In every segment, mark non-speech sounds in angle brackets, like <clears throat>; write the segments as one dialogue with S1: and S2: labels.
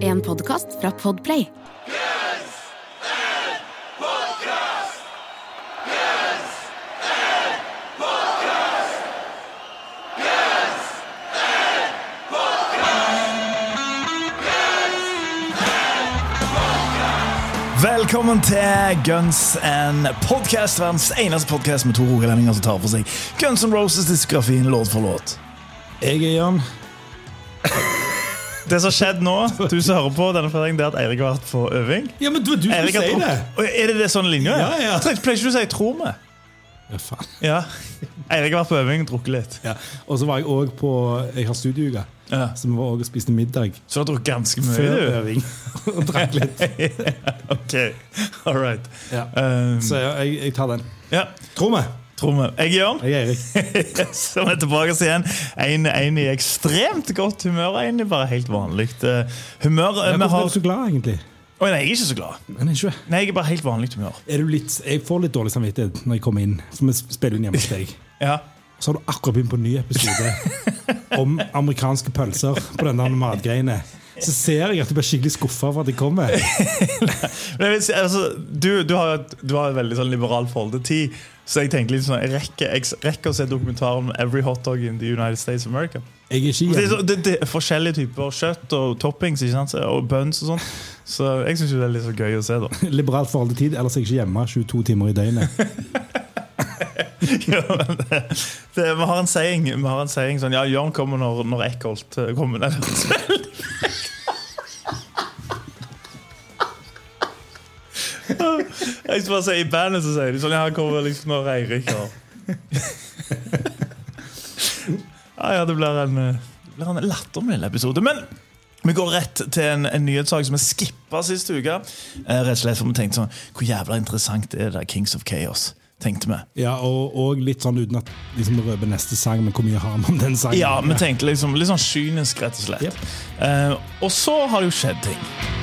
S1: En podkast fra Podplay.
S2: Velkommen til Guns and Podcast, verdens eneste podkast med to rogalendinger som tar for seg Guns N' Roses-diskografien låt for låt.
S3: Jeg er Jan.
S2: Det som har skjedd nå, du som hører på denne fredagen, det er at Eirik har vært på øving.
S3: Ja, men du, du
S2: Eirik
S3: si det!
S2: Er det det sånn linje?
S3: Ja, ja.
S2: Pleier pleier ikke du å si 'tror vi'?
S3: Ja, faen.
S2: Ja. Eirik har vært på øving drukket litt.
S3: Ja. Og så var jeg òg på Jeg har studieuke,
S2: Ja.
S3: så vi var også og spiste middag
S2: Så du har drukket ganske mye?
S3: før
S2: du.
S3: øving. <laughs> og drakk litt. <laughs>
S2: ok, all right.
S3: Ja.
S2: Um,
S3: Så jeg, jeg tar den.
S2: ja,
S3: Tror vi.
S2: Tror. Jeg er Jørn.
S3: Jeg er Erik. <laughs>
S2: Som er tilbake igjen. En, en i ekstremt godt humør. En i bare helt vanlig eh, humør.
S3: Ja, Hvorfor
S2: har...
S3: er du så glad, egentlig?
S2: Oi, nei, jeg er ikke så glad.
S3: Nei, ikke.
S2: Nei, Jeg er bare helt vanlig humør.
S3: Er du litt, jeg får litt dårlig samvittighet når jeg kommer inn, for vi spiller inn hjemme hos deg. <laughs>
S2: Ja.
S3: Så har du akkurat begynt på en ny episode <laughs> om amerikanske pølser på den der matgreiene. Så ser jeg at du blir skikkelig skuffa for at jeg kommer.
S2: Si, altså, du, du, har, du har et veldig sånn liberalt forhold til tid. Så jeg tenker litt sånn, jeg rekker, jeg rekker å se dokumentaren om Every hot dog in the United States of America.
S3: Jeg er ikke
S2: Det er, det, det er forskjellige typer kjøtt og toppings ikke sant? og buns og sånn. Så jeg syns det er litt så gøy å se. da <laughs>
S3: Liberalt forhold til tid, ellers er jeg ikke hjemme 22 timer i døgnet. <laughs>
S2: ja, det, det, Vi har en saying, vi har en saying sånn Ja, Jørn kommer når, når Eckholt eh, kommer. <laughs> Det veldig Jeg skal bare si I bandet så sier de sånn han kommer liksom når Eirik har Ja, ja, det blir en, eh, det blir en lattermild episode. Men vi går rett til en, en nyhetssak som vi skippa sist uke. Eh, rett og slett for vi tenkte sånn Hvor jævla interessant er det der Kings of Chaos? Tenkte vi.
S3: Ja, og, og litt sånn uten at liksom, røper neste sang, men hvor mye har vi om den sangen?
S2: Ja, vi tenkte liksom litt sånn kynisk, rett og slett.
S3: Yep.
S2: Eh, og så har det jo skjedd ting.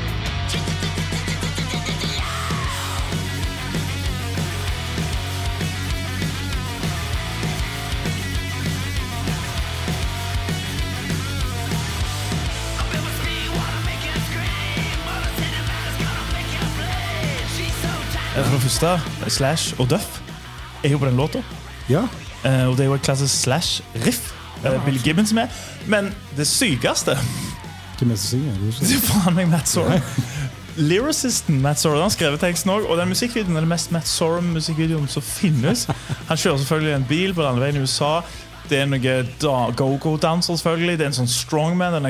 S2: Det første, Slash og Duff er jo på den låta.
S3: Ja.
S2: Eh, og det er jo et klassisk Slash-riff. Uh, Bill Gibbons med. Men det sykeste
S3: Hvem er det som synger? Det er
S2: Det faen meg Matt Sorum. Lyricisten Matt Sorum har skrevet teksten også, og den musikkvideoen er den mest Matt Sorum-musikkvideoen som finnes. Han kjører selvfølgelig en bil på landeveien i USA. Det er noe go-go-danser, selvfølgelig. Det er en sånn strongman, en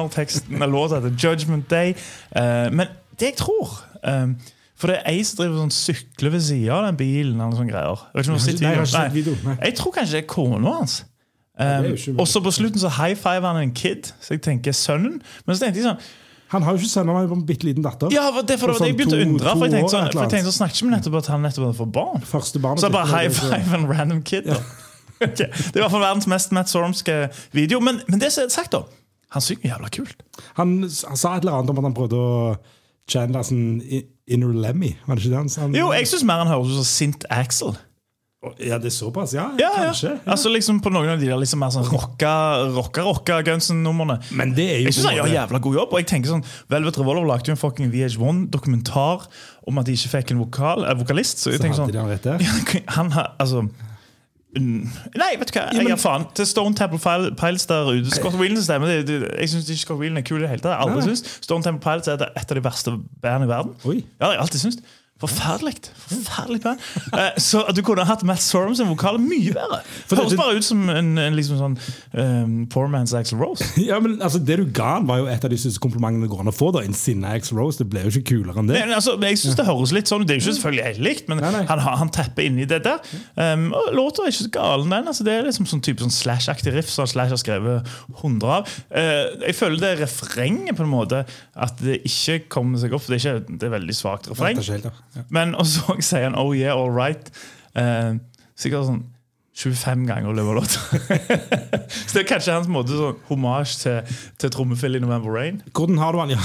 S2: av Teksten låta heter Judgment Day. Uh, men det jeg tror eh, For det er ei som driver sånn sykler ved sida av den bilen. Eller sånne greier. Jeg, vet ikke om
S3: Nei, jeg
S2: videoen,
S3: nei.
S2: jeg tror kanskje det er kona hans. Um, og så på slutten så high five han en kid, så jeg tenker sønnen. Men så tenkte jeg sånn
S3: Han har jo ikke sønnen, han har en bitte liten datter.
S2: Ja, for det, for det, sånn jeg begynte å undre. For jeg tenkte sånn, for jeg tenkte så snakket vi nettopp at han nettopp hadde fått barn.
S3: Første barnet
S2: Så bare high five en random kid. da <laughs> okay. Det er i hvert fall verdens mest Matt Sormske video. Men, men det som er sagt, da han synger jævla kult.
S3: Han, han sa et eller annet om at han prøvde å channele sånn Inner Lemmy. Var det ikke det han sa?
S2: Jo, jeg syns mer han høres ut som Sint Axel.
S3: Ja, det er såpass? Ja,
S2: Ja,
S3: kanskje. Ja.
S2: Altså liksom På noen av de der liksom mer sånn rocka, rocka, rocka Gunsen-numrene.
S3: Men det er jo
S2: Jeg syns han gjør jævla god jobb. Og jeg tenker sånn Velvet Revolver lagde jo en fucking VH1-dokumentar om at de ikke fikk en vokal, eh, vokalist. Så jeg
S3: Så
S2: tenker sånn
S3: han <laughs>
S2: Han har, altså Nei, vet du hva, jeg gir faen. Til Stone Temple Piles Pilots der ute. Scott Whelan stemmer. Jeg syns ikke Scott Whelan er kul i det hele tatt. Jeg aldri
S3: nei.
S2: Stone Temple Pilots er et av de verste bandene i verden.
S3: Oi.
S2: Ja, det har jeg alltid syntes. Forferdelig. Forferdelig band. Eh, så at du kunne hatt Matt Sorum sin vokal mye bedre.
S3: For det-
S2: Høres bare ut som en, en liksom sånn um, poor man's Axel Rose. <laughs>
S3: Ja, men altså, Det du ga han, var jo et av de siste komplimentene det går an å få. da En sinna Axel Rose. Det ble jo ikke kulere enn det.
S2: Men, altså, jeg synes Det høres litt sånn. Det er jo ikke selvfølgelig helt likt, men
S3: Nei, nei.
S2: Han, han tepper inn i det der. Um, og Låta er ikke så galen, den. Altså, det er liksom sånn type sånn Slash-aktig riff som Slash har skrevet 100 av. Uh, jeg føler det refrenget på en måte at det ikke kommer seg opp. Det er, ikke, det er veldig svakt refreng.
S3: Ja.
S2: Men og så sier han 'oh yeah, all right'. Eh, sikkert sånn 25 ganger låta. <laughs> så det er kanskje hans måte sånn homasj til, til trommefill i November Rain.
S3: Hvordan har du han ja.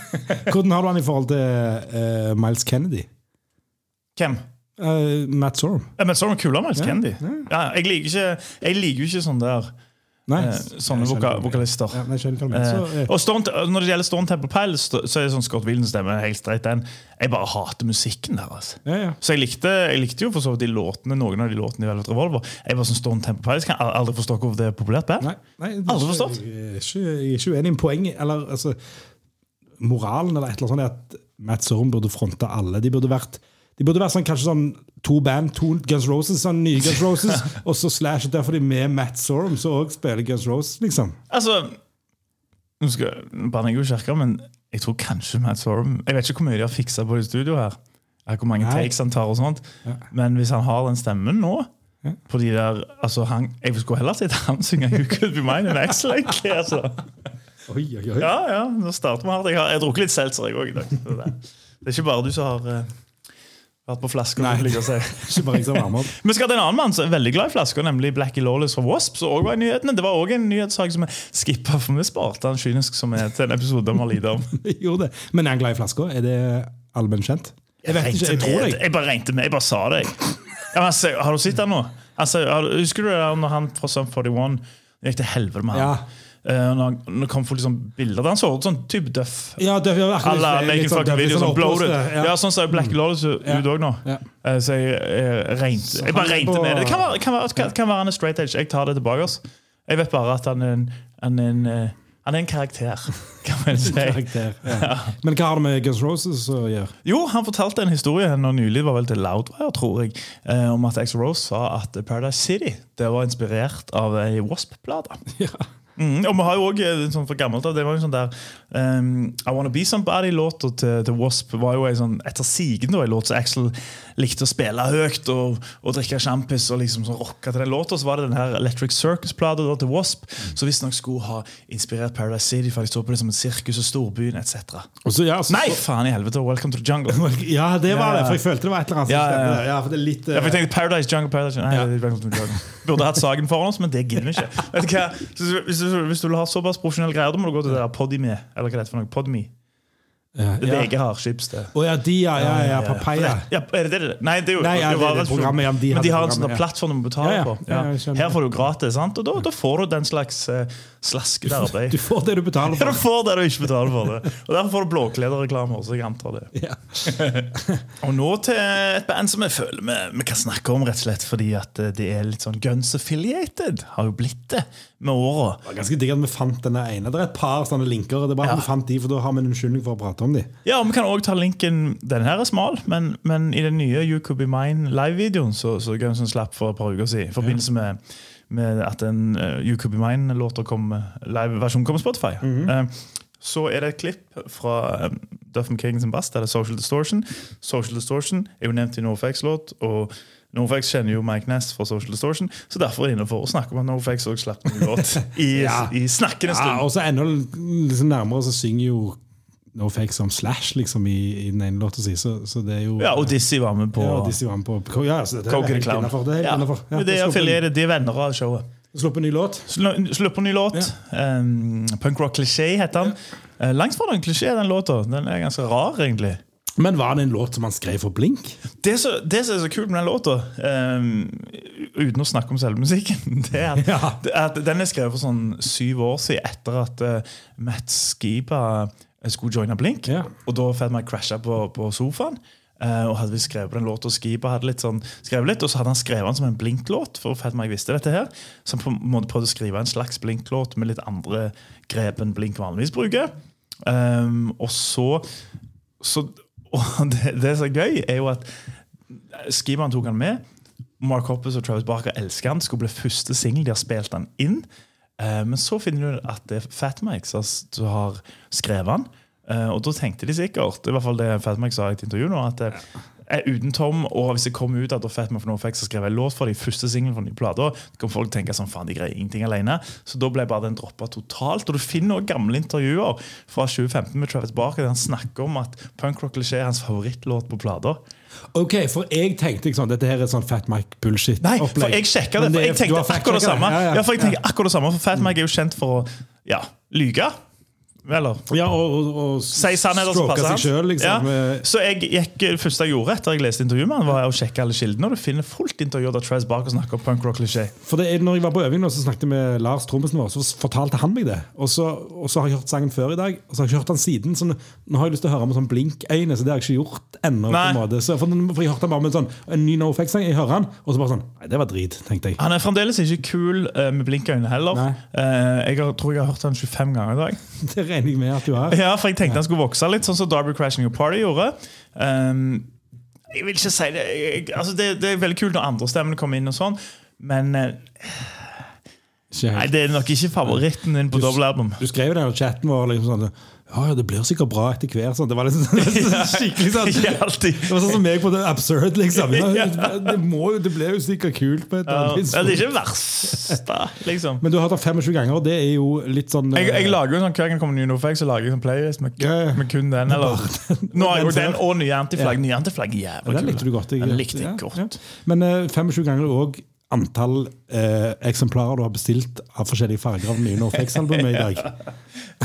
S3: <laughs> Hvordan har du han i forhold til uh, Miles Kennedy?
S2: Hvem?
S3: Uh, Matt Sorum.
S2: Ja, Matt Sorum er kulere enn Miles
S3: Ja,
S2: Kennedy. Ja, jeg, liker ikke, jo ikke sånn der
S3: Nei,
S2: Eh, sånne voka vokalister.
S3: Ja, nei, jeg hva. Så,
S2: Eh,
S3: eh,
S2: og Stone, Når det gjelder Stone Temple Piles, så er det sånn Scott Whelan stemme helt streit den. Jeg bare hater musikken deres.
S3: ja, ja.
S2: Så jeg likte, jeg likte jo for så vidt de låtene, noen av de låtene i Velvet Revolver. Jeg bare sånn Stone Temple Pilots kan aldri forstå hvorfor det er populært band.
S3: Nei, nei er
S2: Aldri
S3: ikke-
S2: forstått.
S3: Jeg er ikke, jeg er ikke uenig i poenget. Eller, altså, moralen eller et eller annet sånt er at Matt Sorum burde fronte alle. De burde vært de burde vært sånn, kanskje sånn to band, to Guns Roses, sånn nye Guns <laughs> Roses, og så Slash. og Derfor de med Matt Sorum, som òg spiller Guns Roses, liksom.
S2: Altså Nå skal banner jeg jo kirka, men jeg tror kanskje Matt Sorum Jeg vet ikke hvor mye de har fiksa på det i studio her. Hvor mange
S3: Nei.
S2: takes han tar og sånt.
S3: Ja.
S2: Men hvis han har den stemmen nå
S3: Ja.
S2: på de der, altså han, Jeg skulle heller sett han synge You Could Be Mine in Axel, egentlig. <laughs> Altså.
S3: Oi, oi, oi.
S2: Ja, ja, nå starter vi hardt. Jeg har jeg har drukket litt seltzer jeg òg i dag. Det, det er ikke bare du som har eh, vært på flasker.
S3: Nei.
S2: liker å si. <laughs>
S3: Ikke bare jeg som varmer opp.
S2: Vi skal til en annen mann som er veldig glad i flasker, nemlig Blackie Lawless fra Wasp. som også var i nyhetene. Det var også en nyhetssak som vi skippa, for vi sparte han kynisk som er til en episode om. <laughs>
S3: Jeg gjorde det. Men er han glad i flasker? Er det allment kjent? Jeg vet ikke, jeg tror
S2: med- jeg bare regnet med, jeg bare sa det. jeg. Ja, men, altså, har du sett han nå? Altså, husker du det når han fra Sum 41 gikk til helvete med han?
S3: Ja.
S2: Eh, når, han, når det kom liksom bilder der han så ut sånn type Duff.
S3: Ja, døff ja,
S2: Alla making
S3: sånn-
S2: fucking video.
S3: sånn
S2: bloated. Ja.
S3: Ja.
S2: sånn ser Black Lawless ut
S3: Ja.
S2: òg nå.
S3: Ja.
S2: Eh, Så jeg, jeg, regnet, jeg bare regnet med det. Det kan være, kan, være, kan, kan være han er straight edge. Jeg tar det tilbake. Også. Jeg vet bare at han er en, han er en, eh, han er en karakter, <laughs> kan man si.
S3: Karakter, ja. Men hva har det med Guns Roses å gjøre?
S2: Jo, han fortalte en historie nå nylig, var vel til Loudwire, tror jeg, eh, om at X Rose sa at Paradise City det var inspirert av ei Wasp-plate. <laughs>
S3: Ja.
S2: Mm, og vi har jo også, sånn fra gammelt av, det var jo sånn der um, I Wanna Be Somebody-låta til, til Wasp var jo en sånn etter sigende en låt som Axel likte å spille høyt og, og drikke sjampis og liksom sånn rocka til den låta. Så var det den her Electric Circus-plata til Wasp, som visstnok skulle ha inspirert Paradise City, for de så på det som et sirkus og storbyen etc.
S3: Ja, så,
S2: Nei, faen i helvete! Welcome to the jungle. <laughs>
S3: Ja, det var det, for jeg følte det var et eller annet
S2: Ja, ja, ja.
S3: Ja, for det er litt
S2: for jeg
S3: eh,
S2: tenkte Paradise Jungle, Paradise Jungle. Nei, Welcome to the Jungle. Burde hatt saken foran oss, men det gidder vi ikke. Vet du hva? Hvis du, hvis du vil ha såpass profesjonelle greier, da må du gå til det der Podime. Eller hva det heter for noe? Podme.
S3: ja, ja.
S2: VG har chips, det.
S3: oh, ja, de, ja, ja, ja, Papaya.
S2: Ja, er det det? Nei, det er jo
S3: Nei, ja,
S2: det
S3: det det programmet, ja, de
S2: Men de har en sånn plattform du må betale på. Her får du gratis, sant? og da, da får du den slags uh, slaskete arbeid.
S3: Du får det du betaler
S2: Ja, <laughs> du får det du ikke betaler for. det Og Derfor får du blåklederreklamer. Så jeg antar det
S3: Ja. <laughs>
S2: Og nå til et band som jeg føler vi, vi kan snakke om, rett og slett fordi at eh, det er litt sånn Guns affiliated. Har jo blitt det med åra.
S3: Det var ganske digg at vi fant denne ene. Det er et par sånne linker. Det er bare
S2: Ja.
S3: at vi fant de, for Da har vi en unnskyldning for å prate om de.
S2: Ja, og vi kan også ta linken Den her er smal, men, men i den nye You Could Be Mine live-videoen så, så Gunsen slapp for et par uker siden, i forbindelse med at en uh, You Could Be Mine-låter kom live-versjonen på Spotify. Eh, så er det et klipp fra um, Duffin King sin bass, der det er Social Distortion. Social Distortion er jo nevnt i NoFX-låt, og NoFX kjenner jo Mike Ness fra Social Distortion, så derfor er jeg inne for å snakke om at NoFX òg slapp en låt <laughs> i,
S3: Ja.
S2: i snakkende
S3: Ja,
S2: stund.
S3: og så enda liksom nærmere så synger jo No Fakes som Slash liksom i, i den ene låta si, så, så det er jo
S2: Ja, og Dizzie var med på
S3: Ja, og Dizzie var med på Ja, altså, det er helt innenfor. Det er
S2: Ja,
S3: innenfor. Ja,
S2: det er affiliere, de er venner av showet.
S3: Sluppet en ny låt.
S2: Sl- Slipper en ny låt. Um, Punk Rock Klisjé heter den. Uh, langt fra den klisjé, den låta. Den er ganske rar, egentlig.
S3: Men var det en låt som han skrev for Blink?
S2: Det, så, det som er så kult med den låta, um, uten å snakke om selve musikken, <laughs> det er at,
S3: Ja.
S2: at den er skrevet for sånn syv år siden etter at uh, Matt Skiba uh, skulle joine Blink.
S3: yeah.
S2: Og da fikk jeg krasja på, på sofaen. eh, og hadde vi skrevet på den låta, og Skiba hadde litt sånn, skrevet litt, og så hadde han skrevet den som en Blink-låt. For Fat Mike visste dette her Så han på en måte prøvde å skrive en slags Blink-låt med litt andre grep enn Blink vanligvis bruker. Um, og så, så <laughs> Og det, det som er gøy, er jo at Skibaen tok han med. Mark Hoppus og Travis Barker elsker han. Skulle bli første singel. De har spilt han inn. Eh, men så finner du at det er Fat Mike som har- skrevet han. Eh, og da tenkte de sikkert, er i hvert fall det Fat Mike sa i et intervju nå, at jeg er uten Tom, og hvis jeg kommer ut at da Fat Mike for så har skrevet en låt for de første singelen fra den nye plata, kan folk tenke sånn, faen, de greier ingenting alene. Så da ble bare den droppa totalt. Og du finner også gamle intervjuer fra 2015 med Travis Barker der han snakker om at Punk Rock Cliché er hans favorittlåt på plata.
S3: Ok, for jeg tenkte ikke sånn Dette her er sånn Fat Mike-bullshit.
S2: Nei, for jeg sjekka det. For jeg tenkte akkurat det samme.
S3: Ja,
S2: for jeg tenker akkurat det samme For Fat Mike er jo kjent for å ja, lyge. Eller
S3: Ja, og, og,
S2: Si sannheter som passer han.
S3: liksom.
S2: Ja.
S3: Eh,
S2: Så jeg gikk, det første jeg gjorde etter jeg leste intervjuet med han, var å sjekke alle kildene. Og du finner fullt intervju der Trez Barker snakker om punk rock klisjé.
S3: For det når jeg var på øving, så snakket jeg med Lars trommisen vår, så fortalte han meg det. Og så, og så har jeg hørt sangen før i dag, og så har jeg ikke hørt den siden. Så nå, nå har jeg lyst til å høre med sånn blinkøyne, så det har jeg ikke gjort ennå. for, for jeg hørte bare med sånn, en ny NoFX-sang, jeg hører han, og så bare sånn Nei, det var drit, tenkte jeg.
S2: Han er fremdeles ikke kul eh, med blinkøyne heller.
S3: Nei.
S2: Eh, jeg tror jeg har hørt han 25 ganger i dag. <laughs>
S3: Det regner jeg med at du har.
S2: Ja, for jeg tenkte han skulle vokse litt, sånn som Darby Crashing Your Party gjorde. Um, jeg vil ikke si det jeg, altså det, det er veldig kult når andre stemmene kommer inn, og sånn men
S3: uh,
S2: nei, det er nok ikke favoritten din på dobbeltalbum. album.
S3: Du skrev i den chatten vår liksom sånn Ja, ja, det blir sikkert bra etter hvert. Sånn. Det var liksom <laughs> skikkelig sånn
S2: Ikke alltid.
S3: Det var sånn som meg på det absurd, liksom. <laughs> Ja,
S2: Ja.
S3: det, må, det ble jo sikkert kult på et
S2: Ja,
S3: annet
S2: det er ikke verst, da, liksom.
S3: Men du har hørt det 25 ganger, og det er jo litt sånn
S2: Jeg, jeg
S3: eh,
S2: lager jo sånn, Hver gang det kommer ny NoFX, så lager jeg sånn playlist med,
S3: Ja, ja.
S2: med kun den. Eller, nå har jeg jo
S3: Den
S2: og nye antiflagg.
S3: Ja.
S2: Nye antiflagg er
S3: jævlig
S2: jævlig
S3: Den likte du godt. Jeg,
S2: Den likte jeg
S3: ja,
S2: godt.
S3: ja. Men uh, 25 ganger òg antall eh, eksemplarer du har bestilt av forskjellige farger av nye NoFX-albumet i dag.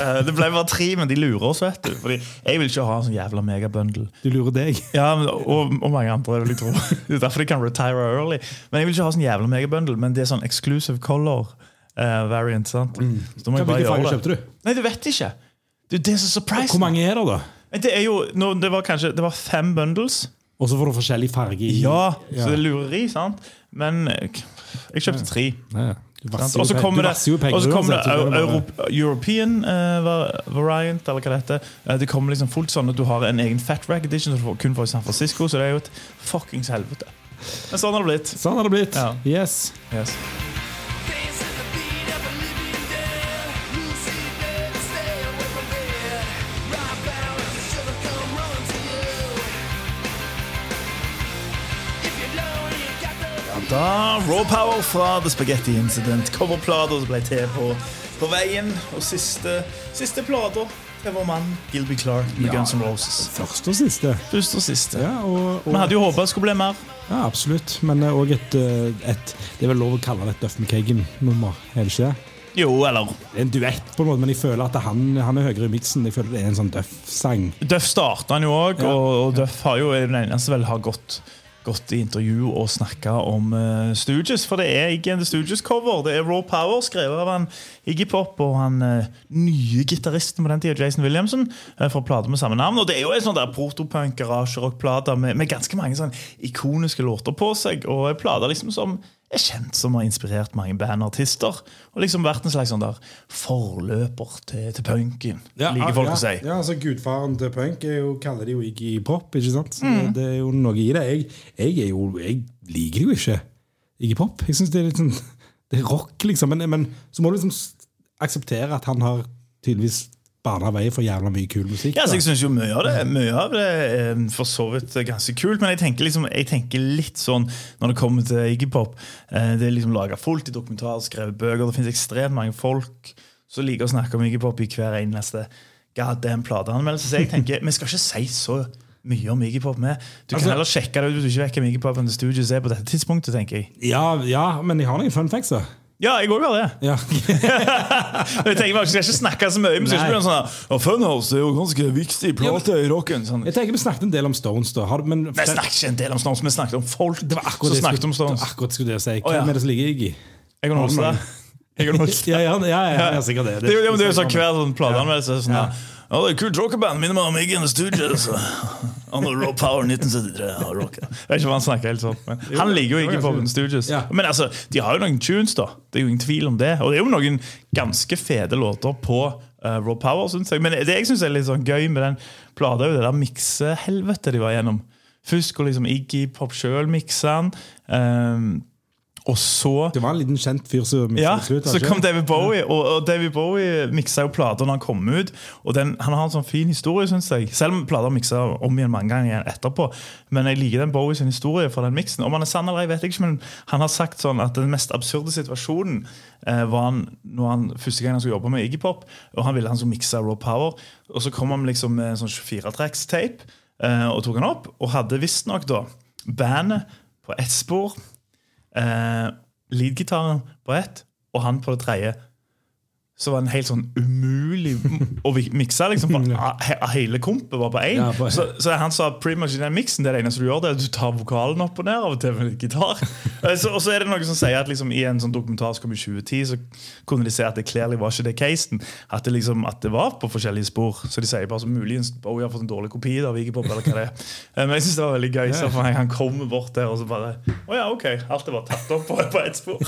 S2: uh, <laughs> det ble bare tre, men de lurer oss, vet du. Fordi jeg vil ikke ha en sånn jævla megabundle.
S3: Du lurer deg.
S2: Ja, og, og mange andre, vil jeg tro. <laughs> Det er derfor de kan retire early. Men jeg vil ikke ha sånn jævla megabundle, men det er sånn exclusive color uh, variant. sant? Så jeg bare
S3: Hvilke farger kjøpte du?
S2: Nei, du vet ikke. Det er så surprising.
S3: Hvor mange er det, da?
S2: Det er jo, no, det var kanskje det var fem bundles.
S3: Og så får du forskjellig farge i
S2: Ja,
S3: Ja.
S2: så det er lureri, sant? Men jeg kjøpte tre.
S3: Ja,
S2: Og så kommer det, kommer det European uh, variant, eller hva det heter. Eh, det kommer liksom fullt sånn at du har en egen fat rack edition som du får kun får i San Francisco, så det er jo et fuckings helvete. Men sånn har det blitt.
S3: Sånn har det blitt.
S2: Ja.
S3: Yes.
S2: Yes. Da Raw Power fra The Spaghetti Incident. Coverplater som ble til på, på veien. Og siste, siste plata til vår mann Gilby Clark med
S3: Ja.
S2: Guns N' Roses.
S3: Først og siste.
S2: Først og siste.
S3: Ja, og,
S2: Vi hadde jo håpa det skulle bli mer.
S3: ja absolutt. Men òg et, eh, et Det er vel lov å kalle det et Duff McKagan-nummer, er det ikke det?
S2: Jo, eller
S3: Det er en duett, på en måte, men jeg føler at han, han er høyere i miksen. Jeg føler det er en sånn Duff-sang.
S2: Duff starta han jo òg,
S3: Ja.
S2: og, og Duff har jo er den eneste vel har gått gått i intervju og snakka om uh, Stooges. For det er ikke en Stooges-cover. Det er Raw Power, skrevet av han Iggy Pop og han uh, nye gitaristen på den tida, Jason Williamson, uh, for plater med samme navn. Og det er jo en sånn der protopunk garasjerock-plate med, med ganske mange sånn ikoniske låter på seg. Og plate liksom som er kjent som har inspirert mange bandartister. Og liksom vært en slags sånn der forløper til, til punken, liker folk
S3: ja,
S2: å si.
S3: Ja, altså Gudfaren til punk er jo, kaller de jo Iggy Pop. ikke sant?
S2: Mm.
S3: Det er jo noe i det. Jeg, jeg, er jo, jeg liker jo ikke Iggy Pop. Jeg synes det er litt sånn Det er rock, liksom. Men, men så må du liksom akseptere at han har tydeligvis bana vei for jævla mye kul musikk.
S2: Ja, så jeg synes jo Mye av det Mye av det er for så vidt ganske kult, men jeg tenker, liksom, jeg tenker litt sånn når det kommer til Iggy Pop. Eh, det er liksom laga fullt i dokumentarer, skrevet bøker. Det finnes ekstremt mange folk som liker å snakke om Iggy Pop i hver eneste goddamn plateanmeldelse. Så jeg <laughs> tenker, vi skal ikke si så mye om Iggy Pop med. Du kan
S3: Altså-
S2: heller sjekke det ut hvis du ikke vet hvem Iggy Pop and the Studios er på dette tidspunktet, tenker jeg.
S3: ja, ja, men jeg har noen fun facts, da.
S2: Ja, jeg òg har det.
S3: Ja. <laughs>
S2: Jeg tenker bare, jeg skal ikke snakke så mye. Men skal bli en sånn ja, Funhouse er jo ganske viktig plate i rocken. Sånn.
S3: Jeg tenker Vi snakket en del om Stones. da. Har, men,
S2: Vi snakket ikke en del om Stones, vi snakket om folk
S3: det var akkurat det jeg
S2: snakket om Stones.
S3: det var akkurat skulle jeg si.
S2: Hvem
S3: Hvem
S2: ja.
S3: er det som ligger i Iggy?
S2: Egon Holstad. Egon Holstad.
S3: Ja, ja, ja, ja, ja, sikkert det.
S2: Det, er jo- det er jo sånn hver sånn plateanmeldelse. Sånn,
S3: Ja.
S2: Ja. Det er kult rockeband. Minner meg om Iggy the Stooges. The Raw Power 1973. Ja, rock. Jeg vet ikke om han snakker helt sånn. Men han ligger jo ikke the Stooges.
S3: Ja.
S2: Men altså, de har jo noen tunes, da. Det er jo ingen tvil om det. Og det er jo noen ganske fede låter på uh, Raw Power, syns jeg. Men det jeg syns er litt sånn gøy med den plata, er jo det der miksehelvetet de var gjennom. Først går liksom Iggy Pop sjøl mikser den. ehm, og så
S3: Det var en liten kjent fyr som
S2: ja,
S3: mistet slutt,
S2: så kom David Bowie, og, og David Bowie miksa jo plater når han kom ut. Og den, Han har en sånn fin historie, syns jeg. Selv om plater miksa om igjen mange ganger etterpå. Men jeg liker den Bowie sin historie for den miksen. Om han er sann eller ei, vet jeg ikke, men han har sagt sånn at den mest absurde situasjonen eh, var han når han første gang han skulle jobbe med Iggy Pop, og han ville han skulle mikse Raw Power. Og så kom han liksom med en sånn 24-tracks-tape eh, og tok han opp, og hadde visstnok da bandet på ett spor eh, leadgitaren på ett, og han på det tredje. Så var den helt sånn umulig <laughs> å vi- mikse. liksom, for <laughs> he- Hele kompet var på én.
S3: Ja,
S2: så, så han sa pretty much i den miksen det er det eneste du gjør, det er at du tar vokalen opp og ned av og til med gitar. <laughs> Eh, så, og så er det noen som sier at liksom, i en sånn dokumentar som kom i 2010, så kunne de se at det clearly var ikke det casen. At det, liksom, at det var på forskjellige spor. Så de sier bare så muligens Bowie har fått en dårlig kopi av Pop. eller hva det er. Eh, Men jeg synes det var veldig gøy. Så for han, han kommer bort der og så bare Å ja, ok. Alt er bare tatt opp på, på ett spor.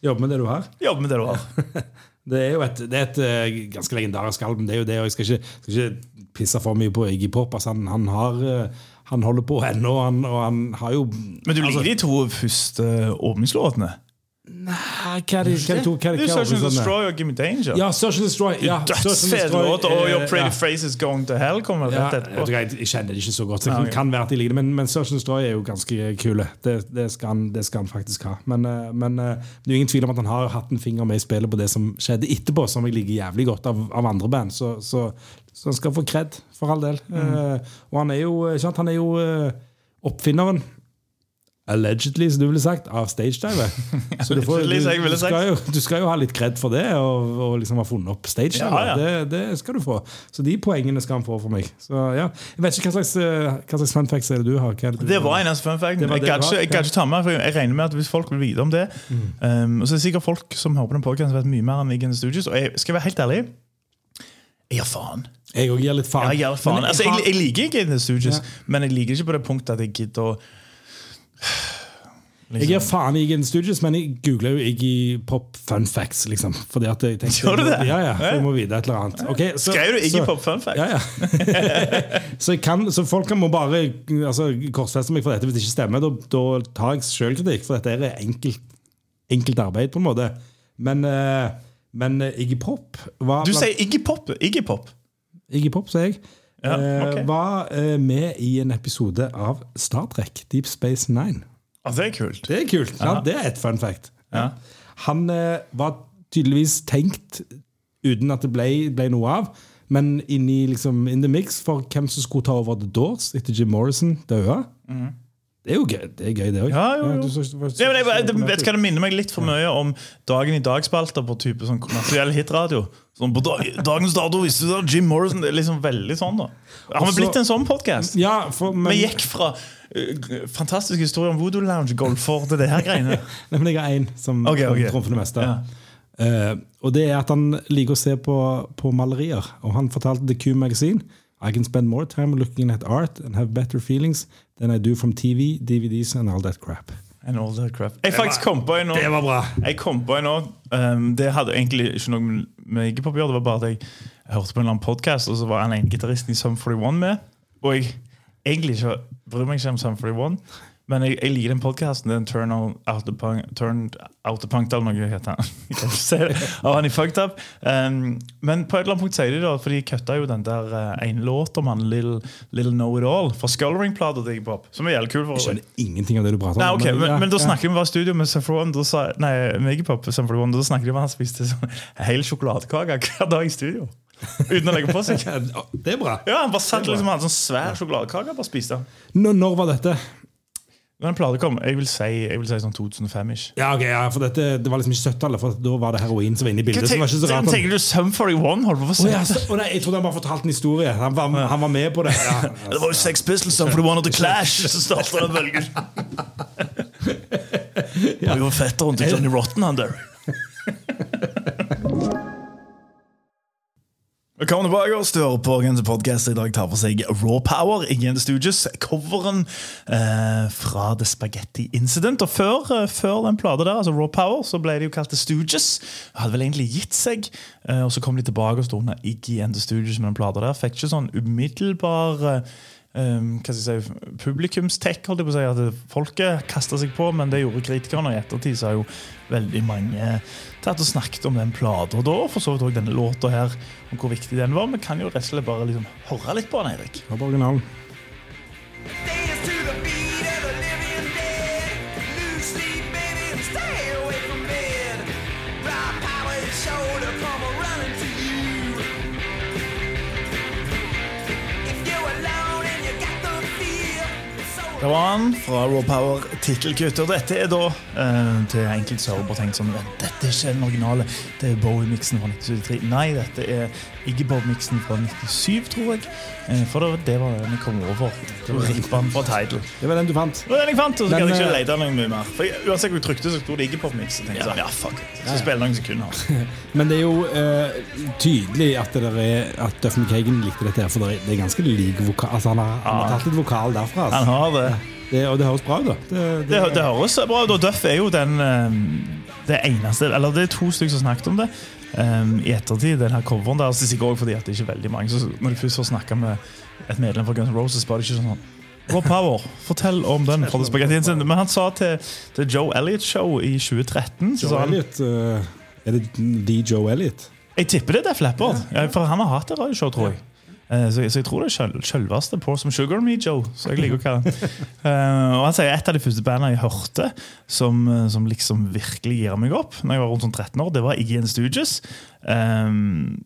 S3: Jobbe med det du har.
S2: Jobbe med det du har.
S3: Det er jo et, det er et eh, ganske legendarisk album. Det er jo det, og Jeg skal ikke, skal ikke pisse for mye på Iggy Pop. Altså, han, han, har, eh, han holder på ennå, og han, og han har jo
S2: Men du liker
S3: altså,
S2: de to første åpningslåtene?
S3: Nei, Hva er det hva er det to- hva er
S2: Det er
S3: hva er
S2: Search and Destroy og Give Me Danger.
S3: Ja, Search and Destroy. Ja,
S2: Dødsfet låt, og
S3: eh,
S2: Your Pretty
S3: ja.
S2: Face Is Going To Hell kommer
S3: Ja,
S2: rett etterpå.
S3: Jeg, jeg kjenner det ikke så godt, så det
S2: Ja,
S3: kan være at jeg liker det. Men, men Search and Destroy er jo ganske kule. Det, det, skal, han, det skal han faktisk ha. Men, eh, men eh, det er jo ingen tvil om at han har hatt en finger med i spillet på det som skjedde etterpå, som jeg liker jævlig godt av, av andre band. Så, så, så han skal få kred, for all del.
S2: Mm.
S3: Uh, og han er jo, ikke sant, han er jo uh, oppfinneren Allegedly, som du ville sagt, av stagedivet. <laughs> Så du, får, du, du, skal jo, du skal jo ha litt kred for det, og, og liksom ha funnet opp stagedivet.
S2: Ja, ja.
S3: Det, det skal du få. Så de poengene skal han få for meg. Så ja, Jeg vet ikke hva slags, eh, hva slags fun facts er det du har? Det, du
S2: Det var eneste fun fact.
S3: Det
S2: Jeg
S3: kan
S2: ikke, ta med, for jeg regner med at hvis folk vil vite om det um, Og så er det sikkert folk som hører på den podkasten, vet mye mer enn Weekend Studios. Og jeg skal være helt ærlig jeg gir faen.
S3: Jeg òg gir litt faen.
S2: Jeg, gir faen.
S3: Jeg,
S2: Altså, jeg, jeg liker ikke The Studios,
S3: Ja.
S2: men jeg liker ikke på det punktet at jeg gidder å <sighs>
S3: Jeg gir faen i Iggy Studios, men jeg googler jo Iggy Pop fun facts. liksom Fordi at jeg tenkte
S2: Gjør du det?
S3: Ja, ja, for jeg må vite et eller annet. Okay, så-
S2: Skrev du Iggy
S3: så-
S2: Pop fun Facts?
S3: Ja, ja. <laughs> så, kan, så folk kan må bare altså, korsfeste meg for dette hvis det ikke stemmer. Da, da tar jeg sjølkritikk, for dette er enkelt, enkelt arbeid, på en måte. Men, eh, men eh, Iggy Pop var
S2: Du sier Iggy Pop. Iggy Pop.
S3: Iggy Pop, sier jeg.
S2: Ja,
S3: eh. Var eh, med i en episode av Star Trek, Deep Space Nine.
S2: Ah, det er kult.
S3: Det er kult. Ja, det er et fun fact.
S2: Ja.
S3: Han eh, var tydeligvis tenkt uten at det ble, ble noe av. Men inni liksom, in the mix for hvem som skulle ta over The Doors etter Jim Morrison døde. Det er jo gøy, det, er gøy, det òg.
S2: Ja, jo, jo. Ja, men jeg, jeg, vet hva, Det minner meg litt for mye om Dagen i dag-spalter på type sånn kommersiell hitradio. Sånn, på dag, dagens dato visste du det, Jim Morrison Det er liksom veldig sånn, da. Har vi blitt en sånn podkast?
S3: Ja,
S2: Vi gikk fra uh, fantastisk historie om Voodoo Lounge golfer til det her greiene. <laughs>
S3: Nei, men jeg har én som
S2: okay, okay.
S3: trumfer det meste.
S2: Ja.
S3: Uh, og det er at han liker å se på, på malerier. Og han fortalte The Q Magazine I can spend more time looking at art and have better feelings than I do from TV, DVDs and all that crap.
S2: And all that crap. Jeg faktisk kom på en nå.
S3: Det var bra!
S2: Jeg kom på en nå um, Det hadde egentlig ikke noe med- hiphop å gjøre. Det var bare at jeg, hørte på en eller annen podcast, og så var han en gitaristen i Sum 41 med. Og jeg egentlig ikke bryr meg ikke om Sum 41, men jeg, jeg liker den podkasten. Den Turn Out the Punk, Turned Out the Punk eller noe heter han. <laughs> Og han er fucked up. Um, men på et eller annet punkt sier de da, for de kutta jo den der uh, ene låt om han Little, Little Know It All fra Scullering-plata til Iggy Pop, som er jævlig kul. for
S3: Jeg skjønner ingenting av det du prater om.
S2: Nei, ok, men,
S3: ja,
S2: men da snakker vi bare i studio med Sum 41, da sa, nei, med Iggy Pop, Sum 41, da snakker de om han spiste sånn <laughs> hel sjokoladekake hver dag i studio. Uten å legge på seg. <laughs>
S3: Det er bra.
S2: Ja, Han bare satt liksom og hadde sånn svær sjokoladekake og bare spiste.
S3: Når, når var dette?
S2: Den plata kom, jeg vil si, jeg vil si sånn 2005-ish.
S3: Ja, ok, ja, for dette, Det var liksom ikke 70-tallet, for da var det heroin som var inne i
S2: bildet.
S3: bildet. så var ikke så rart.
S2: tenker, du Sum 41? Holdt på å si
S3: ja, så, oh, nei, jeg trodde han bare fortalte en historie. Han var, han var med på det. <laughs> Ja,
S2: Det var jo Sex Pistols, Sum 41 og The Clash som starta den bølgen. Det var fetteren til Johnny Rotten, han der. <laughs> Velkommen tilbake og stør på Gens podcast i dag tar for seg Raw Power i Gens Stooges, Coveren eh, fra The Spaghetti Incident. Og før, eh, før den plata der, altså Raw Power, så ble de jo kalt The Stooges. Hadde vel egentlig gitt seg. Eh, og så kom de tilbake og sto under Iggy and The Stooges med den plata der. Fikk ikke sånn umiddelbar eh, um, hva skal jeg si, publikumstek, holdt jeg på å si. At folket kasta seg på, men det gjorde kritikerne. Og i ettertid så har jo veldig mange tatt og snakket om den plata da, og for så vidt òg denne låta her, om hvor viktig den var. Vi kan jo rett og slett bare liksom høre litt på den, Eirik.
S3: på originalen.
S2: Det var han fra Raw Power tittelkutt. Dette er da eh, til enkelte bare tenkt sånn dette er ikke den originale. Det er Bowie-miksen fra 1973. Nei, dette er Iggy Bob-miksen fra 97, tror jeg. Eh, for det, det var den jeg kom over. Det var Rippan fra Tidal.
S3: Det var den du fant.
S2: Det var den jeg fant, og så kan jeg ikke
S3: eh,
S2: lete noe mye mer. For jeg, Uansett hvor jeg trykte, så sto det Iggy Bob-miks. Ja. sånn, ja, fuck it. Så spiller spille noen sekunder. <laughs>
S3: Men det er jo uh, tydelig at, det der er, at Duff McKagan likte dette, for det er, det er ganske lik vokal. Altså, han, har, han har tatt litt vokal derfra.
S2: Han
S3: Altså.
S2: har det.
S3: Det, og det høres bra ut, da. Det,
S2: Det, det høres bra ut. og Duff er jo den eh, Det eneste Eller det er to stykker som snakket om det um, i ettertid. Den her coveren der så sikkert også fordi at det ikke er veldig mange. Så når du først har snakka med et medlem fra Guns N' Roses, var det ikke sånn Raw Power, fortell om den. Men han sa til, til Joe Elliot Show i 2013 så
S3: Joe
S2: han,
S3: Elliot, uh, Er det The Joe Elliot?
S2: Jeg tipper det er Def Leppard, ja, for han har hatt et radioshow, tror jeg. Eh, Så, så jeg tror det er sjøl- sjølveste Pour Some Sugar Me Joe. Så jeg liker å kalle den. uh, <laughs> og han sier Et av de første bandene jeg hørte som, eh, som liksom virkelig gir meg opp, Når jeg var rundt sånn 13 år, det var Iggy and Stooges. Um,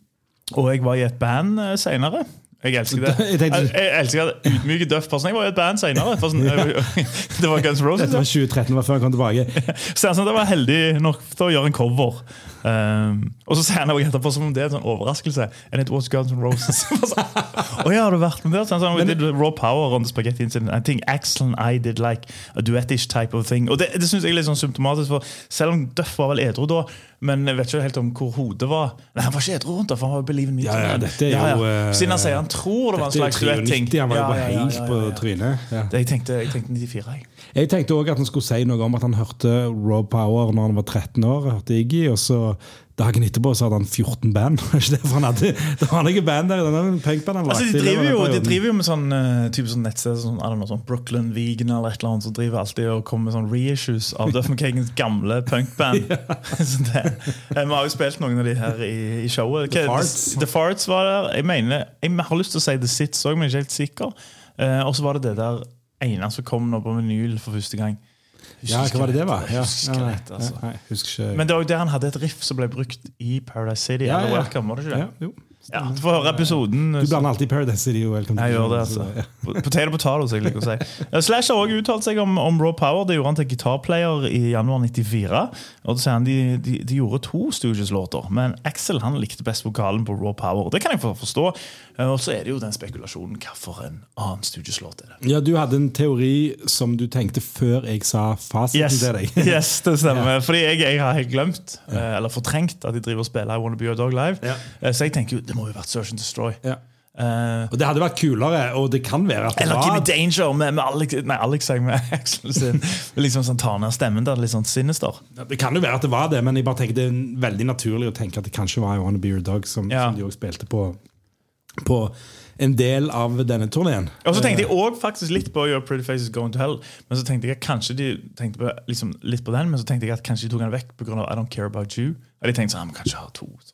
S2: og jeg var i et band seinere. Jeg elsker det. <laughs>
S3: Jeg
S2: Jeg,
S3: tenkte-
S2: elsker det ydmyke døff person. Jeg var i et band senere. Sånn, <laughs> det var Guns Roses.
S3: Dette var 2013, det var før han kom tilbake.
S2: Så jeg, sånn, det var heldig nok til å gjøre en cover. Um, og så sier han også etterpå som om det er en sånn overraskelse. And it was Guns N' Roses. <laughs> Å ja, har du vært med der? Så han sa, We did raw power on the spaghetti incident. I think Axel and I did like a duettish type of thing. Og det, det synes jeg er litt sånn symptomatisk, for selv om Duff var vel edru da, men jeg vet ikke helt om hvor hodet var. Nei, han var ikke edru rundt da, for han var jo Believe in Me.
S3: Ja, ja, dette er jo, eh,
S2: Siden han sier han tror det var en slags duetting.
S3: 93, han var jo
S2: Ja, ja, ja,
S3: helt
S2: ja,
S3: på
S2: ja, ja.
S3: trynet. Ja.
S2: Jeg, tenkte, jeg tenkte 94, jeg.
S3: Jeg tenkte òg at han skulle si noe om at han hørte Rob Power når han var 13 år. hørte Iggy, og så Dagen etterpå så hadde han 14 band. <laughs> Det, for han hadde, det var noe band der, denne punkband han
S2: Altså, de, driver jo, de driver jo med sånn, uh, type sånn nettsted sånn, know, sånn Brooklyn Vegan eller et eller annet, som driver alltid og kommer med sånn reissues av Duff McKagans gamle punkband. <laughs> <laughs> Eh, Vi har jo spilt noen av de her i, i showet.
S3: The
S2: Hva-
S3: Farts.
S2: The Farts var der. Jeg mener, jeg har lyst til å si The Sits òg, men jeg er ikke helt sikker. Uh, og så var det det der ene som kom nå på vinyl for første gang.
S3: Ja, hva var det det var? Ja,
S2: husker
S3: ja,
S2: det, altså.
S3: Nei, jeg husker ikke.
S2: Men det var jo der han hadde et riff som ble brukt i Paradise City.
S3: Ja,
S2: eller
S3: ja.
S2: Welcome, var det ikke
S3: ja,
S2: det?
S3: jo.
S2: Ja, Du får høre episoden.
S3: Du blander alltid Paradise City og Welcome
S2: Jeg
S3: to
S2: gjør det, altså. Potato potato, som jeg liker å si. Eh, Slash har også uttalt seg om, om Raw Power. Det gjorde han til gitarplayer i januar 94. Og så sier han de, de, de gjorde to Stooges-låter, men Axel han likte best vokalen på Raw Power. Det kan jeg forstå. Eh, Og så er det jo den spekulasjonen hvorfor en annen Stooges-låt er det.
S3: Ja, Du hadde en teori som du tenkte før jeg sa fasiten
S2: Yes,
S3: til deg. <laughs>
S2: yes det stemmer. Fordi jeg, jeg har helt glemt, eh, eller fortrengt, at de driver og spiller I Wanna Be Your Dog live.
S3: Ja.
S2: Så jeg tenker jo, det må jo ha vært Search and Destroy.
S3: Ja.
S2: Uh,
S3: Og Det hadde vært kulere, og det kan være at det
S2: Eller Gimme Danger med, med Alex, nei, Alex jeg med <laughs> Axel sin. Liksom sånn tar ned stemmen der, litt sånn sinister.
S3: Det kan jo være at det var det, men jeg bare tenker det er veldig naturlig å tenke at det kanskje var I Wanna Be Your Dog, som,
S2: Ja.
S3: som de også spilte på, på en del av denne turneen.
S2: Og så tenkte jeg også faktisk litt på Your Pretty Faces Going to Hell. Men så tenkte jeg at kanskje de tenkte på, liksom, litt på den, men så tenkte jeg at kanskje de tok den vekk pga. I Don't Care About You. Og de tenkte sånn, ja, men kanskje ha to sånne,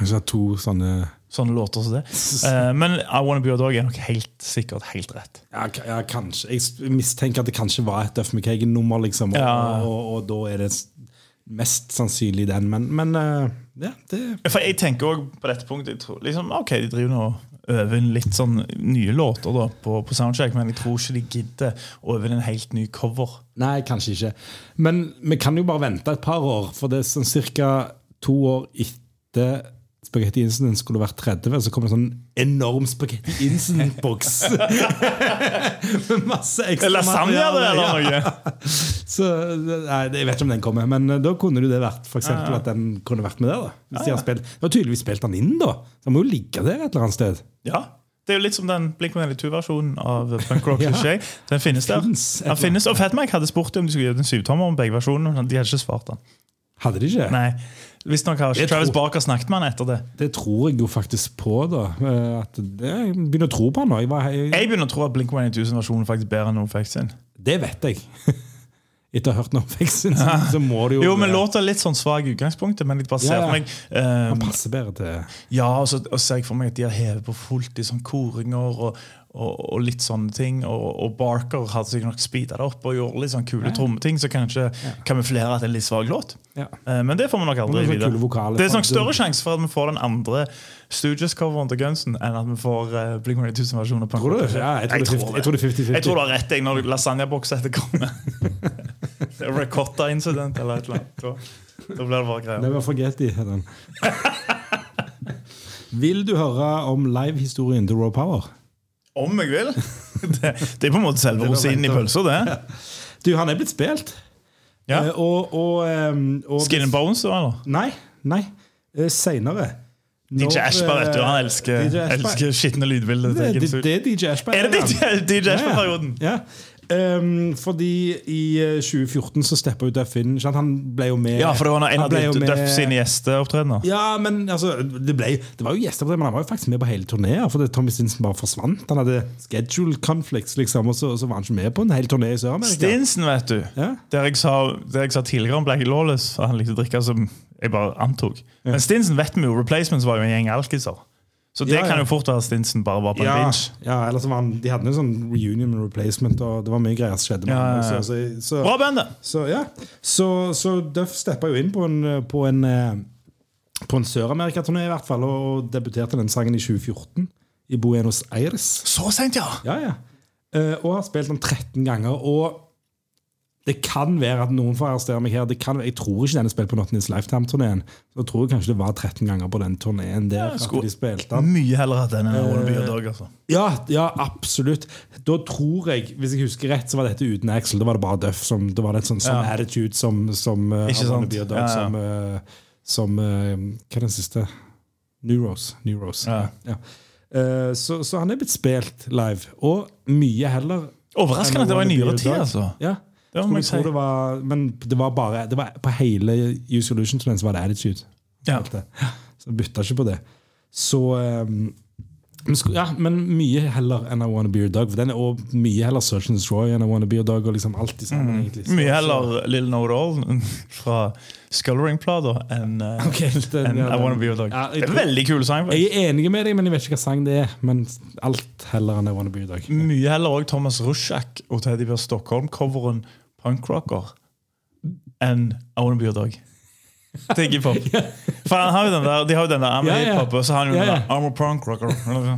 S3: Kanskje det er to sånne
S2: sånne låter som det. <laughs> Eh, men I Wanna Be Your Dog er nok helt sikkert helt rett.
S3: ja, ja, kanskje. Jeg mistenker at det kanskje var et Duff McKagan-nummer, liksom, og,
S2: Ja.
S3: og, og, da er det mest sannsynlig den. Men, men eh, ja, det
S2: For jeg tenker også på dette punktet tror, liksom, Ok, de driver nå og øver litt sånn nye låter da på, på Soundcheck, men jeg tror ikke de gidder å øve en helt ny cover.
S3: Nei, kanskje ikke. Men vi kan jo bare vente et par år, for det er sånn ca. to år etter Spagetti Incident skulle vært 30, så kom det en sånn enorm Spagetti Incident-boks. <laughs> Med masse ekstra
S2: Lasagne det, eller
S3: Ja.
S2: noe?
S3: Så, nei, jeg vet ikke om den kommer, men eh, da kunne det vært for eksempel, at den kunne vært med der. da Hvis de har spilt, Det var tydeligvis spilt den inn, da. Så Den må jo ligge der et eller annet sted.
S2: Ja. Det er jo litt som den Blink-182-versjonen av Punk Rock <laughs>
S3: Ja.
S2: Cliché. Den finnes der.
S3: Finnes
S2: Den finnes, og Fatmike hadde spurt om de skulle gjøre en syvtommer om begge versjonene, men de hadde ikke svart den.
S3: Hadde de ikke?
S2: Nei, Visstnok har ikke Travis
S3: tror-
S2: Barker snakket med han etter det.
S3: Det tror jeg jo faktisk på, da. Eh, At det, jeg begynner å tro på han nå. Jeg var, jeg,
S2: Jeg begynner å tro at Blink-182 sin versjon er faktisk bedre enn NoFX sin.
S3: Det vet jeg. <laughs> etter å ha hørt No Fiction, så, så må det jo
S2: Jo, men låta er litt sånn svak i utgangspunktet, men jeg bare ser
S3: Ja, ja.
S2: for meg um,
S3: Han passer bedre til
S2: Ja, og så, og ser jeg for meg at de har hevet på fullt i sånn koringer og, og, og litt sånne ting. Og, og Barker hadde sikkert nok speeda det opp og gjorde litt sånn kule trommeting, så kanskje kamuflerer at det er en litt svak låt.
S3: Ja.
S2: Uh, Men det får vi nok aldri vite. Det er nok større sjanse for at vi får den andre Stooges-coveren til Gunsen enn at vi får uh, Blink 182-versjonen av Punk
S3: Tror du? Ja, jeg tror 50 jeg tror det er 50-50.
S2: Jeg tror du har rett jeg, når lasagneboksettet kommer. <laughs> <laughs> Det Ricotta-incident eller et eller annet. Da, blir det bare greier.
S3: Never forget it, heter den. Vil du høre om live-historien til Raw Power?
S2: Om jeg vil! Det, det er på en måte selve rosinen i pølsa, det.
S3: Du, han er blitt spilt.
S2: Ja.
S3: Eh, og, og, um, og
S2: Skin and Bones, da, eller?
S3: Nei. nei. Uh, Seinere.
S2: DJ Ashba, vet du. Han elsker, elsker skitne lydbilder.
S3: Det, det, det er DJ Ashba.
S2: Er det DJ, DJ
S3: Ja, ja.
S2: Ashba-perioden?
S3: Ja. Ehm, fordi i eh, 2014 så steppa jo Duff inn. Han ble jo med
S2: Ja, for det var en av Duff sine gjesteopptredener.
S3: Ja, men altså, det, ble, det var jo gjesteopptredener, men han var jo faktisk med på hele turneen. For Tommy Stinson bare forsvant. Han hadde schedule conflicts, liksom, og så, så var han ikke med på en hel turné i Sør-Amerika.
S2: Stinsen, vet du.
S3: Ja.
S2: Der jeg sa, der jeg sa tidligere om Blackie Lawless, for han likte å drikke som jeg bare antok. Men Stinsen vet vi jo, Replacements var jo en gjeng alkiser. Så det
S3: Ja,
S2: kan jo fort være Stinsen bare var på en
S3: Ja,
S2: binge.
S3: ja eller så var han, De hadde en sånn reunion and replacement, og det var mye greier som skjedde. med
S2: Ja, ja,
S3: også, Så, så,
S2: Bra band,
S3: så, ja. så, så Duff steppa jo inn på en, på en, eh, på en Sør-Amerika-turné, i hvert fall, og debuterte den sangen i 2014 i Buenos Aires.
S2: Så sent, ja!
S3: Ja, ja. Eh, og har spilt den 13 ganger. Og det kan være at noen får arrestere meg her. Det kan, jeg tror ikke den er spilt på Not Lifetime-turneen. Så jeg tror kanskje det var 13 ganger på den turneen der. at de spilte.
S2: Mye heller hatt den enn Wanna Be Your Dog. Altså.
S3: Ja, ja, absolutt. Da tror jeg, hvis jeg husker rett, så var dette uten Axel. Da var det bare Duff. Som, da var det et sånn, sånn
S2: Ja.
S3: attitude som, som uh, I
S2: sant?
S3: Dog,
S2: Ja, ja.
S3: som, uh, som uh, Hva er den siste? Rose.
S2: Ja.
S3: Ja. Eh, så, så han er blitt spilt live. Og mye heller
S2: Overraskende at det var i nyere tid, altså.
S3: Ja.
S2: Det jeg
S3: jeg
S2: si.
S3: det var, men det var bare det var På hele Use Solution-turneen så var det attitude.
S2: Ja.
S3: Så bytta ikke på det. Så um, ja, men mye heller enn I Wanna Be Your Dog. For den er også mye heller Search and Destroy enn I Wanna Be Your Dog. Og liksom sammen.
S2: Mm. Mye heller Little It All <laughs> fra Scullering-plata enn uh, <laughs>
S3: okay,
S2: en
S3: ja,
S2: I Wanna Be Your Dog.
S3: Ja,
S2: det er en veldig kul sang.
S3: Jeg er enig med deg, men jeg vet ikke hva sang det er. Men alt heller enn I Wanna Be Your Dog.
S2: Mye heller òg Thomas Rushak og Teddy Bjørn Stockholm-coveren punkrocker enn I Wanna Be Your Dog. Til hiphop. For han har jo den der, De har jo den der I'm a
S3: Ja, ja.
S2: hiphop, og så har han jo
S3: Ja,
S2: den der I'm a punkrocker.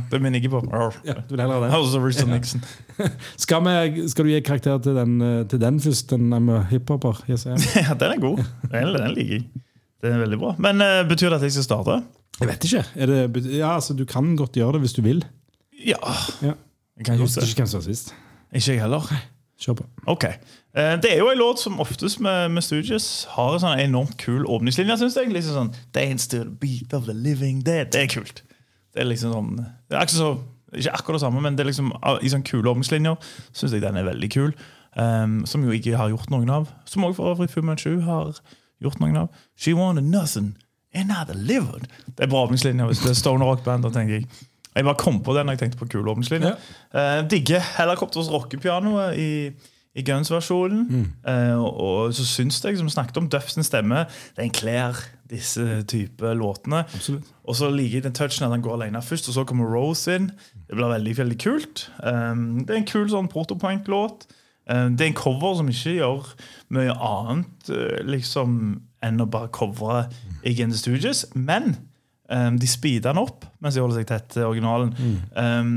S2: Det er min hiphop.
S3: Ja, du vil heller.
S2: House of Richard Nixon. <laughs>
S3: Skal, vi, skal du gi karakter til den, eh, til den først? Den I'm a hiphoper? Yes, <laughs>
S2: Ja, den er god. Den, den liker jeg. Den er veldig bra. Men uh, betyr det at jeg skal starte?
S3: Jeg vet ikke. Det, ja, altså, du kan godt gjøre det hvis du vil.
S2: Ja.
S3: Ja.
S2: Jeg kan
S3: ikke hvem som var sist.
S2: Ikke jeg heller.
S3: Kjør på.
S2: Ok. Eh, Det er jo en låt som oftest med, med Stooges har en sånn enormt kul åpningslinje. Synes jeg. Liksom sånn, Dance to the beat of the living dead. Det er kult. Det er liksom sånn det er ikke, så, ikke akkurat det samme, men det er liksom ah, i sånne kule åpningslinjer syns jeg den er veldig kul. Um, som jo ikke har gjort noen av. Som også for øvrig Fu Manchu har gjort noen av. She wanted nothing and I delivered. Det er bra åpningslinjer hvis det er Stone Rock Band. tenker Jeg Jeg bare kom på det når jeg tenkte på kule åpningslinjer. Eh, digger Helikopters rockepianoet i, i Guns-versjonen. Eh, og, og så syns jeg, som snakket om Duff sin stemme, den kler disse type låtene. Og så liker jeg den touchen at han går alene først, og så kommer Rose inn. Det blir veldig veldig kult. Um, det er en kul sånn protopoint-låt. Um, det er en cover som ikke gjør mye annet uh, liksom enn å bare covre the Stooges. Men um, de speeder den opp mens de holder seg tett til originalen. Um,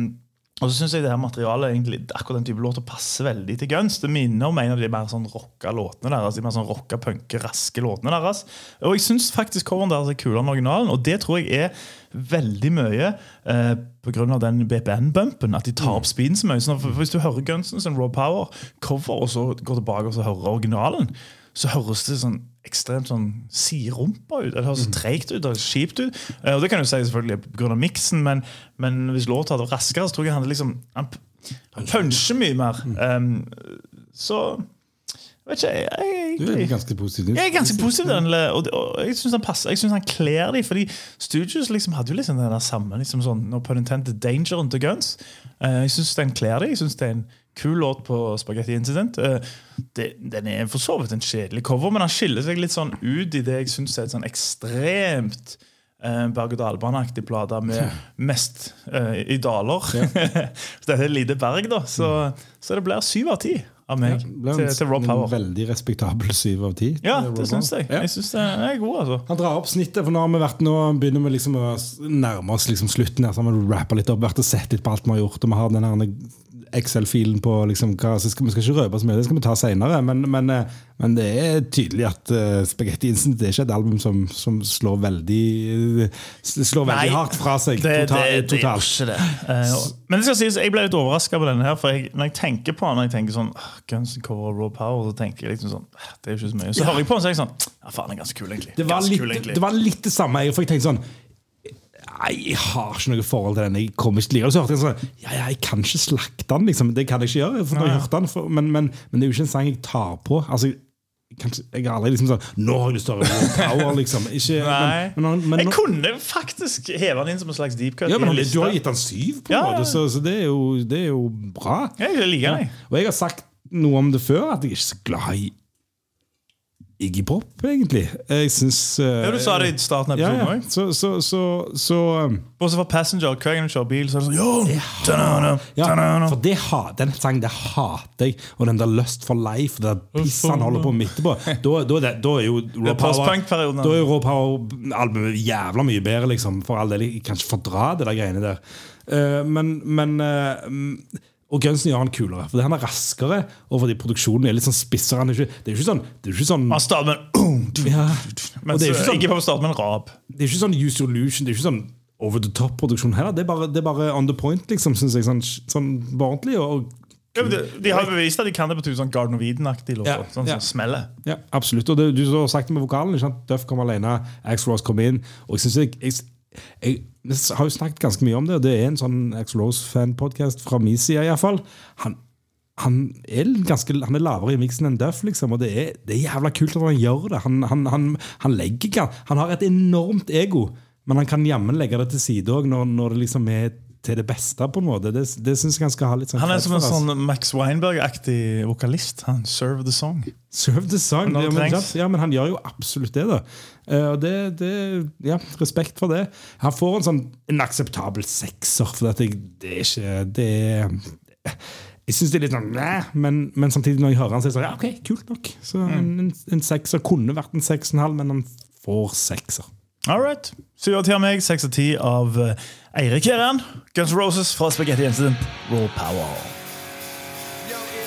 S2: og så synes jeg det her materialet egentlig, akkurat den type låter passer veldig til Guns. Det minner om en av de mer sånn rocka låtene deres. De mer sånn rocka, punke, raske låtene deres. Og jeg syns faktisk coveren deres er kulere enn originalen, og det tror jeg er veldig mye eh, pga. den BPN-bumpen. At de tar opp speeden så mye. Så for hvis du hører Gunsens Raw Power-cover, og så går tilbake og så hører originalen, så høres det sånn ekstremt sånn siderumpa ut. Det høres så treigt ut og kjipt ut. Eh, og det kan du si selvfølgelig pga. miksen, men, men hvis låta hadde vært raskere, så tror jeg han liksom Han, han puncher mye mer. Um, så vet ikke, jeg, jeg,
S3: Du er
S2: jeg,
S3: ganske positiv.
S2: jeg er ganske positiv den, og, og jeg syns han passer Jeg synes han kler dem, fordi Studios liksom hadde jo liksom den der samme liksom sånn, no pun intended, dangeren til Guns. Eh, jeg syns den kler dem. Jeg synes det er en Kul låt på Spaghetti Incident. Eh, det, den er for så vidt en kjedelig cover, men han skiller seg litt sånn ut i det jeg syns er et sånn ekstremt eh, berg-og-dal-baneaktig plate med mest eh, i daler. <laughs> så dette er et lite berg, da. Så, så det blir syv av ti av meg
S3: ja, ble
S2: til, til Rob
S3: en
S2: Power.
S3: veldig respektabel syv av ti.
S2: Ja, det syns jeg.
S3: Ja.
S2: Jeg syns det er god, altså.
S3: Han drar opp snittet, for nå har vi vært nå begynner vi liksom å nærme oss liksom slutten. her, så har vi rappa litt opp, vært og sett litt på alt vi har gjort. Og vi har den Excel-filen på liksom, hva, så skal, Vi skal ikke røpe så mye, det skal vi ta senere. Men, men, eh, men det er tydelig at uh, Spaghetti Instant det er ikke et album som, som slår veldig eh, slår veldig
S2: Nei,
S3: hardt fra seg
S2: Det,
S3: total,
S2: det, det ikke det. Uh, men det skal sies, jeg ble litt overraska på denne her. For jeg, når jeg tenker på den, når jeg tenker sånn ah, Guns N' og Raw Power, så tenker jeg liksom sånn ah, Det er jo ikke så mye. Så hører jeg på den, så er jeg sånn Ja, faen, den er ganske kul, egentlig.
S3: Det var,
S2: ganske
S3: litt,
S2: kul, egentlig.
S3: det var litt det samme. For jeg tenkte sånn jeg har ikke noe forhold til den. Jeg kommer ikke til å like den. Så hørte jeg sånn Ja, ja, jeg kan ikke slakte den, liksom. Det kan jeg ikke gjøre. For når jeg hørte den for, men, men, men det er jo ikke en sang jeg tar på. Altså, jeg, kan jeg har aldri liksom sånn Nå har jeg lyst til å høre Power, liksom. Ikke,
S2: Nei.
S3: men, men, men,
S2: jeg kunne faktisk heve den inn som en slags deep cut.
S3: ja, men Du har gitt den syv, på en
S2: Ja, ja, ja.
S3: måte, så, så det, er jo, det er jo bra.
S2: Ja, jeg liker den. jeg.
S3: Og jeg har sagt noe om det før, at jeg er ikke så glad i Iggy Pop, egentlig. Jeg syns
S2: Ja, du sa det i starten av
S3: ja,
S2: episoden
S3: ja.
S2: òg.
S3: Så, så, så, så um,
S2: Bortsett fra Passenger. Hver gang du kjører bil, så er det sånn
S3: Ja,
S2: ta-da-da.
S3: for det ha, Den sangen det hater jeg. Og den der Lust for life, det der pisset han holder på med etterpå. Da, da, er da er jo Raw
S2: er
S3: Da er jo Raw Power-albumet jævla mye bedre, liksom. For all del. Jeg kan ikke fordra det der greiene der. Uh, men men eh, mm, og Gunsen gjør han kulere, for han er raskere. Og fordi produksjonen er litt sånn spissere. Han er ikke, det er ikke sånn, det er ikke sånn
S2: Han starter med en <clears throat> <clears throat>
S3: Ja. Og
S2: Mens
S3: det er ikke sånn-
S2: ikke med en rap.
S3: Det er ikke sånn Use Your Illusion, det er ikke sånn over the top-produksjon heller. Det er, bare, det er bare on the point, liksom, syns jeg. Sånn, sånn ordentlig. Og,
S2: Ja, de, de har bevist at de kan det på sånn Garden of Eden-aktig låter.
S3: Ja,
S2: Sånn
S3: ja.
S2: som smeller.
S3: ja, absolutt. Og det, du har sagt det med vokalen. Ikke sant? Duff kom alene, Ax Ross kom inn. Og jeg synes jeg, jeg, jeg, jeg har jo snakket ganske mye om det, og det er en sånn Ax Rose-fan-podkast fra min side iallfall. Han, han, er ganske, han er lavere i miksen enn Duff, liksom, og det er, det er jævla kult at han gjør det. Han, han, han, han, legger, han har et enormt ego, men han kan jammen legge det til side òg når, når det liksom er til det beste, på en måte. Det, det synes jeg han skal ha litt sånn
S2: Han er som en
S3: for, altså.
S2: sånn Max Weinberg-aktig vokalist. Han serve the song.
S3: Serve the song. Ja men, ja, men han gjør jo absolutt det, da. Eh, og det, det, ja, Respekt for det. Han får en sånn en akseptabel sekser, for jeg, det er ikke det er, Jeg syns det er litt sånn Næh, men, men samtidig når jeg hører han, så er det sånn Ja, OK, kult nok. Så en, en, en sekser kunne vært en seks og en halv, men han får sekser.
S2: All right. Syv av ti av meg, seks av ti av eh, Eirik Heran. Guns Roses fra Spaghetti Incident. Raw Power.
S4: Yo, ear,